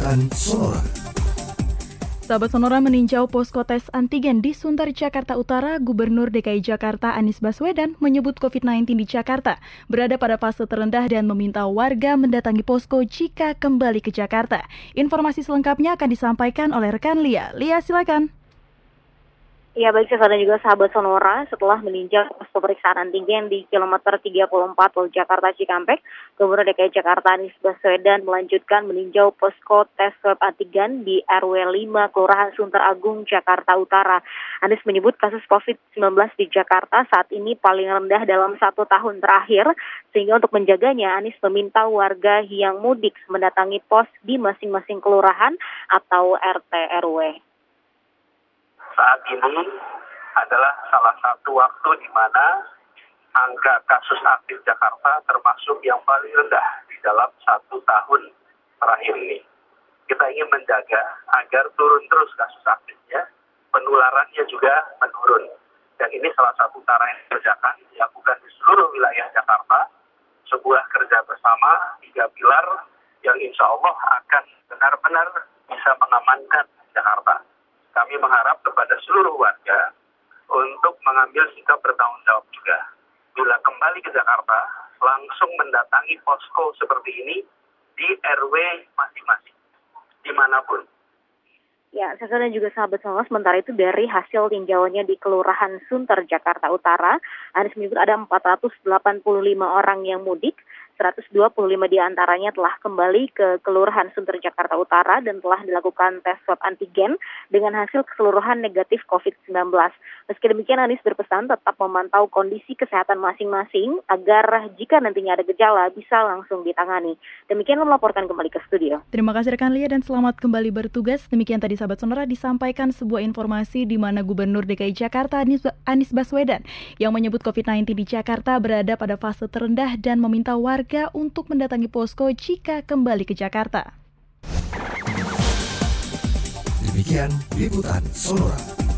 Liputan Sonora. Sahabat Sonora meninjau posko tes antigen di Sunter, Jakarta Utara, Gubernur DKI Jakarta Anies Baswedan menyebut COVID-19 di Jakarta berada pada fase terendah dan meminta warga mendatangi posko jika kembali ke Jakarta. Informasi selengkapnya akan disampaikan oleh rekan Lia. Lia, silakan. Ya baik saya dan juga sahabat Sonora setelah meninjau pos pemeriksaan antigen di kilometer 34 Tol Jakarta Cikampek, Gubernur DKI Jakarta Anies Baswedan melanjutkan meninjau posko tes swab antigen di RW 5 Kelurahan Sunter Agung Jakarta Utara. Anies menyebut kasus COVID-19 di Jakarta saat ini paling rendah dalam satu tahun terakhir, sehingga untuk menjaganya Anies meminta warga yang mudik mendatangi pos di masing-masing kelurahan atau RT RW saat ini adalah salah satu waktu di mana angka kasus aktif Jakarta termasuk yang paling rendah di dalam satu tahun terakhir ini. Kita ingin menjaga agar turun terus kasus aktifnya, penularannya juga menurun. Dan ini salah satu cara yang dikerjakan, dilakukan di seluruh wilayah Jakarta, sebuah kerja bersama, tiga pilar yang insya Allah akan benar-benar bisa mengamankan kami mengharap kepada seluruh warga untuk mengambil sikap bertanggung jawab juga. Bila kembali ke Jakarta, langsung mendatangi posko seperti ini di RW masing-masing, di mana pun. Ya, saya dan juga sahabat semua, sementara itu dari hasil tinjauannya di Kelurahan Sunter, Jakarta Utara, Anies menyebut ada 485 orang yang mudik, 125 di antaranya telah kembali ke Kelurahan Sunter Jakarta Utara dan telah dilakukan tes swab antigen dengan hasil keseluruhan negatif COVID-19. Meski demikian Anies berpesan tetap memantau kondisi kesehatan masing-masing agar jika nantinya ada gejala bisa langsung ditangani. Demikian melaporkan kembali ke studio. Terima kasih rekan Lia dan selamat kembali bertugas. Demikian tadi sahabat Sonora disampaikan sebuah informasi di mana Gubernur DKI Jakarta Anies Baswedan yang menyebut COVID-19 di Jakarta berada pada fase terendah dan meminta warga warga untuk mendatangi posko jika kembali ke Jakarta. Demikian liputan Sonora.